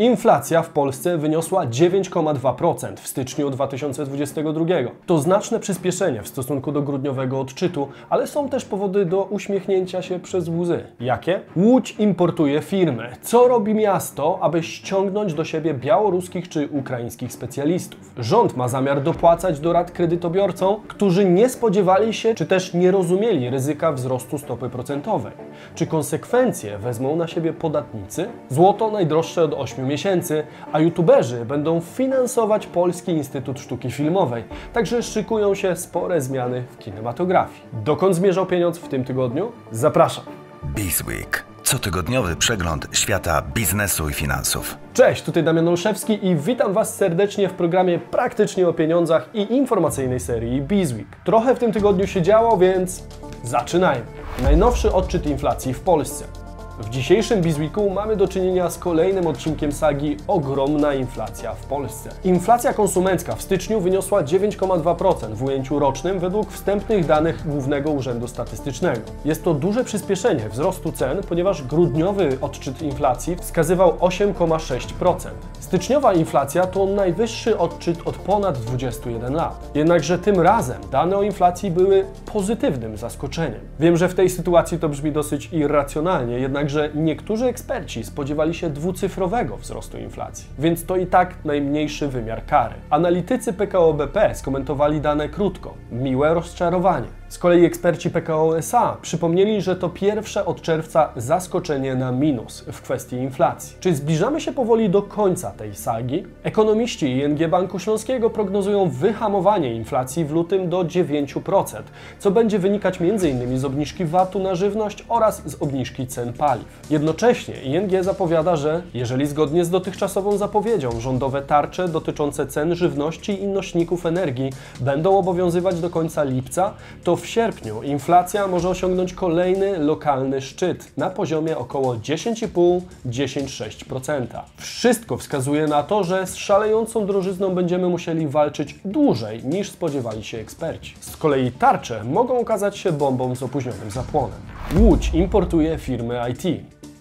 Inflacja w Polsce wyniosła 9,2% w styczniu 2022. To znaczne przyspieszenie w stosunku do grudniowego odczytu, ale są też powody do uśmiechnięcia się przez łzy. Jakie? Łódź importuje firmy. Co robi miasto, aby ściągnąć do siebie białoruskich czy ukraińskich specjalistów? Rząd ma zamiar dopłacać do rat kredytobiorcom, którzy nie spodziewali się czy też nie rozumieli ryzyka wzrostu stopy procentowej. Czy konsekwencje wezmą na siebie podatnicy? Złoto najdroższe od 8 miesięcy, a youtuberzy będą finansować Polski Instytut Sztuki Filmowej. Także szykują się spore zmiany w kinematografii. Dokąd zmierzał pieniądz w tym tygodniu? Zapraszam. Bizweek. Cotygodniowy przegląd świata biznesu i finansów. Cześć, tutaj Damian Olszewski i witam Was serdecznie w programie Praktycznie o Pieniądzach i informacyjnej serii Bizweek. Trochę w tym tygodniu się działo, więc zaczynajmy. Najnowszy odczyt inflacji w Polsce. W dzisiejszym Bizweeku mamy do czynienia z kolejnym odcinkiem sagi Ogromna inflacja w Polsce. Inflacja konsumencka w styczniu wyniosła 9,2% w ujęciu rocznym według wstępnych danych Głównego Urzędu Statystycznego. Jest to duże przyspieszenie wzrostu cen, ponieważ grudniowy odczyt inflacji wskazywał 8,6%. Styczniowa inflacja to najwyższy odczyt od ponad 21 lat. Jednakże tym razem dane o inflacji były pozytywnym zaskoczeniem. Wiem, że w tej sytuacji to brzmi dosyć irracjonalnie, jednak że niektórzy eksperci spodziewali się dwucyfrowego wzrostu inflacji, więc to i tak najmniejszy wymiar kary. Analitycy PKO BP skomentowali dane krótko. Miłe rozczarowanie. Z kolei eksperci PKO SA przypomnieli, że to pierwsze od czerwca zaskoczenie na minus w kwestii inflacji. Czy zbliżamy się powoli do końca tej sagi? Ekonomiści ING Banku Śląskiego prognozują wyhamowanie inflacji w lutym do 9%, co będzie wynikać m.in. z obniżki VAT-u na żywność oraz z obniżki cen paliw. Jednocześnie ING zapowiada, że jeżeli zgodnie z dotychczasową zapowiedzią rządowe tarcze dotyczące cen żywności i nośników energii będą obowiązywać do końca lipca, to w sierpniu inflacja może osiągnąć kolejny lokalny szczyt na poziomie około 10,5-10,6%. Wszystko wskazuje na to, że z szalejącą drożyzną będziemy musieli walczyć dłużej niż spodziewali się eksperci. Z kolei tarcze mogą okazać się bombą z opóźnionym zapłonem. Łódź importuje firmy IT.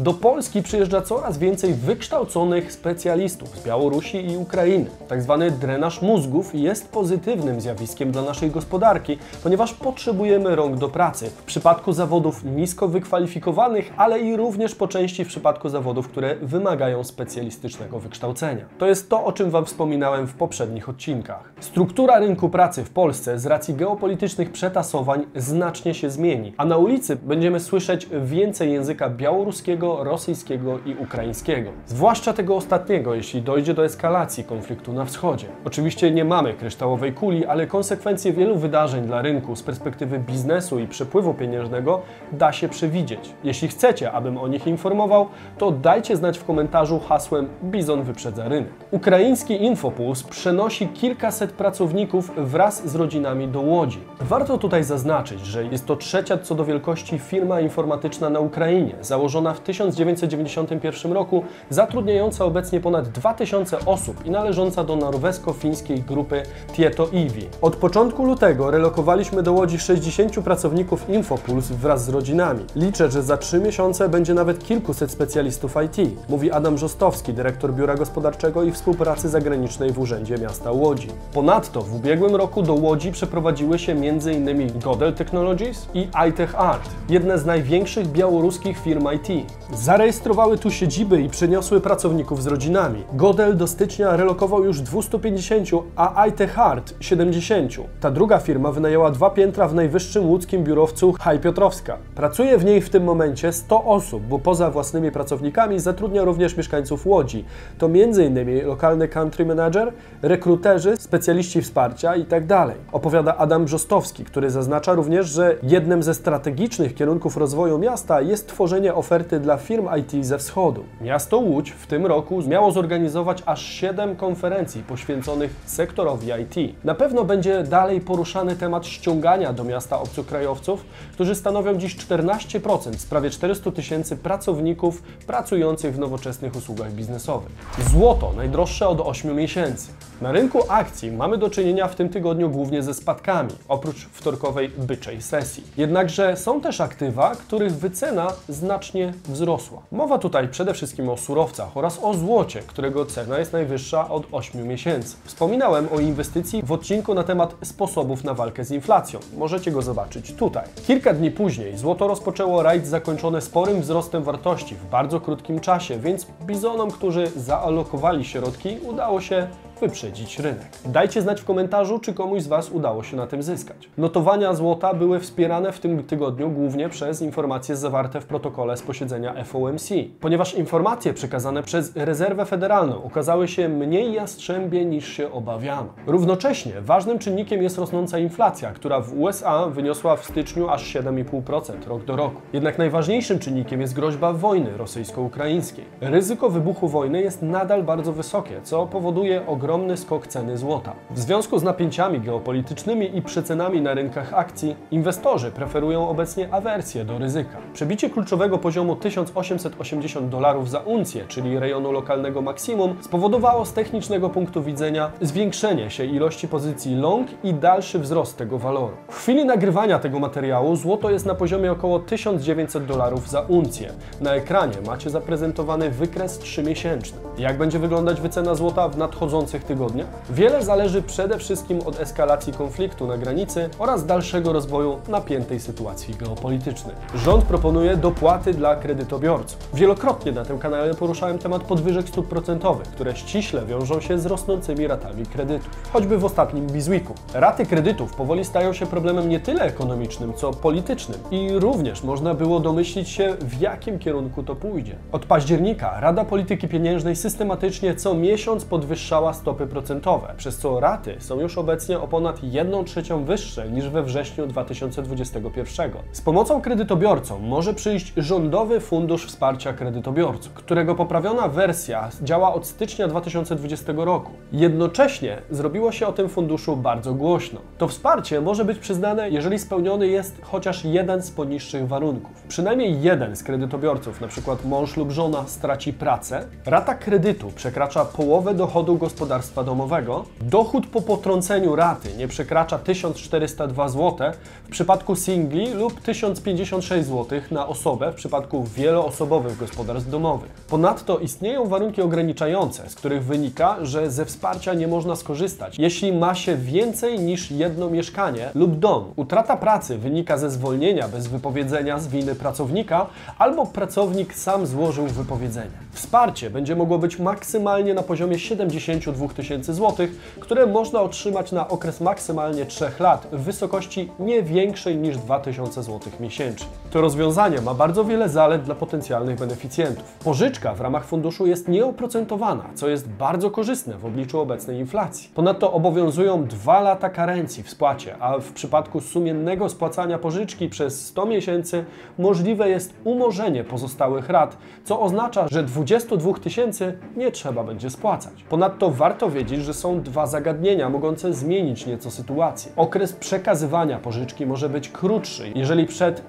Do Polski przyjeżdża coraz więcej wykształconych specjalistów z Białorusi i Ukrainy. Tak zwany drenaż mózgów jest pozytywnym zjawiskiem dla naszej gospodarki, ponieważ potrzebujemy rąk do pracy w przypadku zawodów nisko wykwalifikowanych, ale i również po części w przypadku zawodów, które wymagają specjalistycznego wykształcenia. To jest to, o czym Wam wspominałem w poprzednich odcinkach. Struktura rynku pracy w Polsce z racji geopolitycznych przetasowań znacznie się zmieni, a na ulicy będziemy słyszeć więcej języka białoruskiego, rosyjskiego i ukraińskiego. Zwłaszcza tego ostatniego, jeśli dojdzie do eskalacji konfliktu na wschodzie. Oczywiście nie mamy kryształowej kuli, ale konsekwencje wielu wydarzeń dla rynku z perspektywy biznesu i przepływu pieniężnego da się przewidzieć. Jeśli chcecie, abym o nich informował, to dajcie znać w komentarzu hasłem Bizon wyprzedza rynek. Ukraiński Infopuls przenosi kilkaset pracowników wraz z rodzinami do Łodzi. Warto tutaj zaznaczyć, że jest to trzecia co do wielkości firma informatyczna na Ukrainie, założona w 1991 roku, zatrudniająca obecnie ponad 2000 osób i należąca do norwesko-fińskiej grupy Tieto Iwi. Od początku lutego relokowaliśmy do Łodzi 60 pracowników Infopuls wraz z rodzinami. Liczę, że za 3 miesiące będzie nawet kilkuset specjalistów IT, mówi Adam Żostowski, dyrektor Biura Gospodarczego i Współpracy Zagranicznej w Urzędzie Miasta Łodzi. Ponadto w ubiegłym roku do Łodzi przeprowadziły się m.in. Godel Technologies i iTech Art, jedne z największych białoruskich firm IT. Zarejestrowały tu siedziby i przeniosły pracowników z rodzinami. Godel do stycznia relokował już 250, a IT Hard 70. Ta druga firma wynajęła dwa piętra w najwyższym łódzkim biurowcu Haj Piotrowska. Pracuje w niej w tym momencie 100 osób, bo poza własnymi pracownikami zatrudnia również mieszkańców Łodzi. To m.in. lokalny country manager, rekruterzy, specjaliści wsparcia itd. Tak Opowiada Adam Brzostowski, który zaznacza również, że jednym ze strategicznych kierunków rozwoju miasta jest tworzenie oferty dla firm IT ze wschodu. Miasto Łódź w tym roku miało zorganizować aż 7 konferencji poświęconych sektorowi IT. Na pewno będzie dalej poruszany temat ściągania do miasta obcokrajowców, którzy stanowią dziś 14% z prawie 400 tysięcy pracowników pracujących w nowoczesnych usługach biznesowych. Złoto najdroższe od 8 miesięcy. Na rynku akcji mamy do czynienia w tym tygodniu głównie ze spadkami, oprócz wtorkowej byczej sesji. Jednakże są też aktywa, których wycena znacznie wzrosła. Mowa tutaj przede wszystkim o surowcach oraz o złocie, którego cena jest najwyższa od 8 miesięcy. Wspominałem o inwestycji w odcinku na temat sposobów na walkę z inflacją. Możecie go zobaczyć tutaj. Kilka dni później złoto rozpoczęło rajd zakończony sporym wzrostem wartości w bardzo krótkim czasie, więc bizonom, którzy zaalokowali środki, udało się wyprzedzić rynek. Dajcie znać w komentarzu, czy komuś z Was udało się na tym zyskać. Notowania złota były wspierane w tym tygodniu głównie przez informacje zawarte w protokole z posiedzenia FOMC, ponieważ informacje przekazane przez Rezerwę Federalną okazały się mniej jastrzębie niż się obawiano. Równocześnie ważnym czynnikiem jest rosnąca inflacja, która w USA wyniosła w styczniu aż 7,5% rok do roku. Jednak najważniejszym czynnikiem jest groźba wojny rosyjsko-ukraińskiej. Ryzyko wybuchu wojny jest nadal bardzo wysokie, co powoduje ogromne ogromny skok ceny złota. W związku z napięciami geopolitycznymi i przecenami na rynkach akcji, inwestorzy preferują obecnie awersję do ryzyka. Przebicie kluczowego poziomu 1880 dolarów za uncję, czyli rejonu lokalnego maksimum, spowodowało z technicznego punktu widzenia zwiększenie się ilości pozycji long i dalszy wzrost tego waloru. W chwili nagrywania tego materiału złoto jest na poziomie około 1900 dolarów za uncję. Na ekranie macie zaprezentowany wykres 3-miesięczny. Jak będzie wyglądać wycena złota w nadchodzących najbliższych tygodniach? Wiele zależy przede wszystkim od eskalacji konfliktu na granicy oraz dalszego rozwoju napiętej sytuacji geopolitycznej. Rząd proponuje dopłaty dla kredytobiorców. Wielokrotnie na tym kanale poruszałem temat podwyżek stóp procentowych, które ściśle wiążą się z rosnącymi ratami kredytów. Choćby w ostatnim Bizweeku. Raty kredytów powoli stają się problemem nie tyle ekonomicznym, co politycznym i również można było domyślić się, w jakim kierunku to pójdzie. Od października Rada Polityki Pieniężnej systematycznie co miesiąc podwyższała stopy procentowe, przez co raty są już obecnie o ponad 1 trzecią wyższe niż we wrześniu 2021. Z pomocą kredytobiorcom może przyjść Rządowy Fundusz Wsparcia Kredytobiorców, którego poprawiona wersja działa od stycznia 2020 roku. Jednocześnie zrobiło się o tym funduszu bardzo głośno. To wsparcie może być przyznane, jeżeli spełniony jest chociaż jeden z poniższych warunków. Przynajmniej jeden z kredytobiorców, np. mąż lub żona, straci pracę, rata kredytu przekracza połowę dochodu gospodarczego gospodarstwa domowego, dochód po potrąceniu raty nie przekracza 1402 zł w przypadku singli lub 1056 zł na osobę w przypadku wieloosobowych gospodarstw domowych. Ponadto istnieją warunki ograniczające, z których wynika, że ze wsparcia nie można skorzystać, jeśli ma się więcej niż jedno mieszkanie lub dom. Utrata pracy wynika ze zwolnienia bez wypowiedzenia z winy pracownika albo pracownik sam złożył wypowiedzenie. Wsparcie będzie mogło być maksymalnie na poziomie 72 2000 zł, które można otrzymać na okres maksymalnie 3 lat w wysokości nie większej niż 2000 zł miesięcznie. To rozwiązanie ma bardzo wiele zalet dla potencjalnych beneficjentów. Pożyczka w ramach funduszu jest nieoprocentowana, co jest bardzo korzystne w obliczu obecnej inflacji. Ponadto obowiązują 2 lata karencji w spłacie, a w przypadku sumiennego spłacania pożyczki przez 100 miesięcy możliwe jest umorzenie pozostałych rat, co oznacza, że 22 tysięcy nie trzeba będzie spłacać. Ponadto warto wiedzieć, że są dwa zagadnienia mogące zmienić nieco sytuację. Okres przekazywania pożyczki może być krótszy, jeżeli przed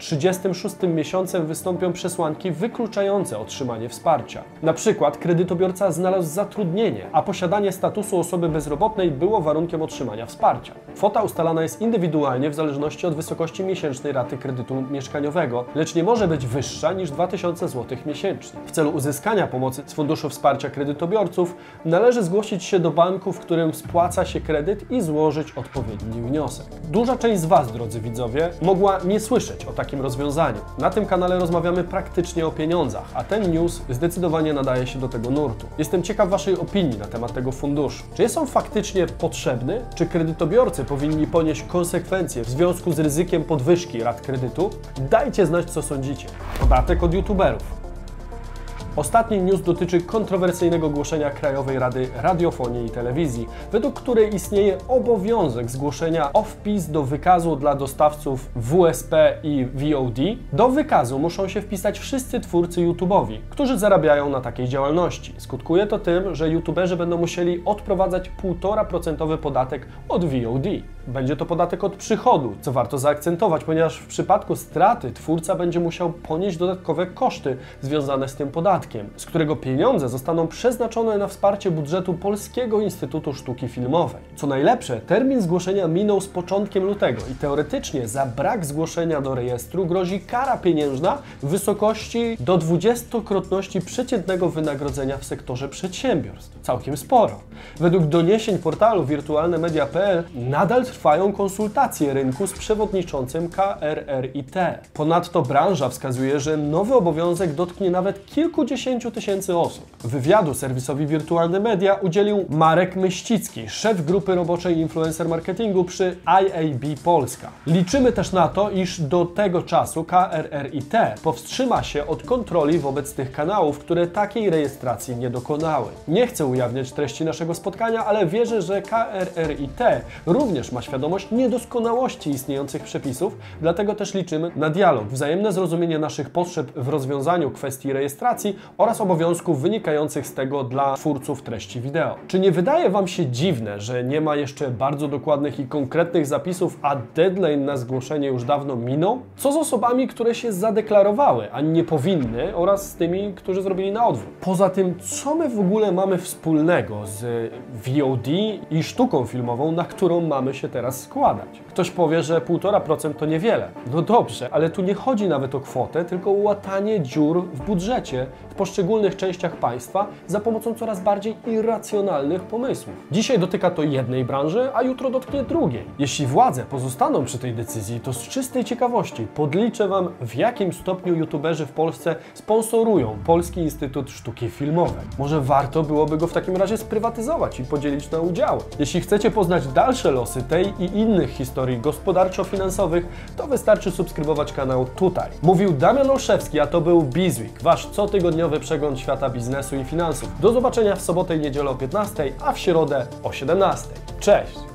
36 miesiącem wystąpią przesłanki wykluczające otrzymanie wsparcia. Na przykład kredytobiorca znalazł zatrudnienie, a posiadanie statusu osoby bezrobotnej było warunkiem otrzymania wsparcia. Kwota ustalana jest indywidualnie w zależności od wysokości miesięcznej raty kredytu mieszkaniowego, lecz nie może być wyższa niż 2000 zł miesięcznie. W celu uzyskania pomocy z Funduszu Wsparcia Kredytobiorców należy zgłosić się do banku, w którym spłaca się kredyt i złożyć odpowiedni wniosek. Duża część z Was, drodzy widzowie, mogła nie słyszeć o takim rozwiązaniu. Na tym kanale rozmawiamy praktycznie o pieniądzach, a ten news zdecydowanie nadaje się do tego nurtu. Jestem ciekaw Waszej opinii na temat tego funduszu. Czy jest on faktycznie potrzebny? Czy kredytobiorcy powinni ponieść konsekwencje w związku z ryzykiem podwyżki rat kredytu? Dajcie znać, co sądzicie. Podatek od youtuberów. Ostatni news dotyczy kontrowersyjnego głoszenia Krajowej Rady Radiofonii i Telewizji, według której istnieje obowiązek zgłoszenia o-wpis do wykazu dla dostawców WSP i VOD. Do wykazu muszą się wpisać wszyscy twórcy YouTube'owi, którzy zarabiają na takiej działalności. Skutkuje to tym, że YouTuberzy będą musieli odprowadzać 1,5% podatek od VOD. Będzie to podatek od przychodu, co warto zaakcentować, ponieważ w przypadku straty twórca będzie musiał ponieść dodatkowe koszty związane z tym podatkiem, z którego pieniądze zostaną przeznaczone na wsparcie budżetu Polskiego Instytutu Sztuki Filmowej. Co najlepsze, termin zgłoszenia minął z początkiem lutego i teoretycznie za brak zgłoszenia do rejestru grozi kara pieniężna w wysokości do 20-krotności przeciętnego wynagrodzenia w sektorze przedsiębiorstw. Całkiem sporo. Według doniesień portalu wirtualnemedia.pl nadal trwają konsultacje rynku z przewodniczącym KRRIT. Ponadto branża wskazuje, że nowy obowiązek dotknie nawet kilkudziesięciu tysięcy osób. Wywiadu serwisowi Wirtualne Media udzielił Marek Myścicki, szef grupy roboczej influencer marketingu przy IAB Polska. Liczymy też na to, iż do tego czasu KRRIT powstrzyma się od kontroli wobec tych kanałów, które takiej rejestracji nie dokonały. Nie chcę ujawniać treści naszego spotkania, ale wierzę, że KRRIT również ma świadomość niedoskonałości istniejących przepisów, dlatego też liczymy na dialog, wzajemne zrozumienie naszych potrzeb w rozwiązaniu kwestii rejestracji oraz obowiązków wynikających z tego dla twórców treści wideo. Czy nie wydaje Wam się dziwne, że nie ma jeszcze bardzo dokładnych i konkretnych zapisów, a deadline na zgłoszenie już dawno minął? Co z osobami, które się zadeklarowały, a nie powinny oraz z tymi, którzy zrobili na odwrót? Poza tym, co my w ogóle mamy wspólnego z VOD i sztuką filmową, na którą mamy się teraz składać? Ktoś powie, że 1,5% to niewiele. No dobrze, ale tu nie chodzi nawet o kwotę, tylko o łatanie dziur w budżecie w poszczególnych częściach państwa za pomocą coraz bardziej irracjonalnych pomysłów. Dzisiaj dotyka to jednej branży, a jutro dotknie drugiej. Jeśli władze pozostaną przy tej decyzji, to z czystej ciekawości podliczę Wam, w jakim stopniu youtuberzy w Polsce sponsorują Polski Instytut Sztuki Filmowej. Może warto byłoby go w takim razie sprywatyzować i podzielić na udziały. Jeśli chcecie poznać dalsze losy tej i innych historii gospodarczo-finansowych, to wystarczy subskrybować kanał tutaj. Mówił Damian Olszewski, a to był Bizweek, Wasz cotygodniowy przegląd świata biznesu i finansów. Do zobaczenia w sobotę i niedzielę o 15, a w środę o 17. Cześć!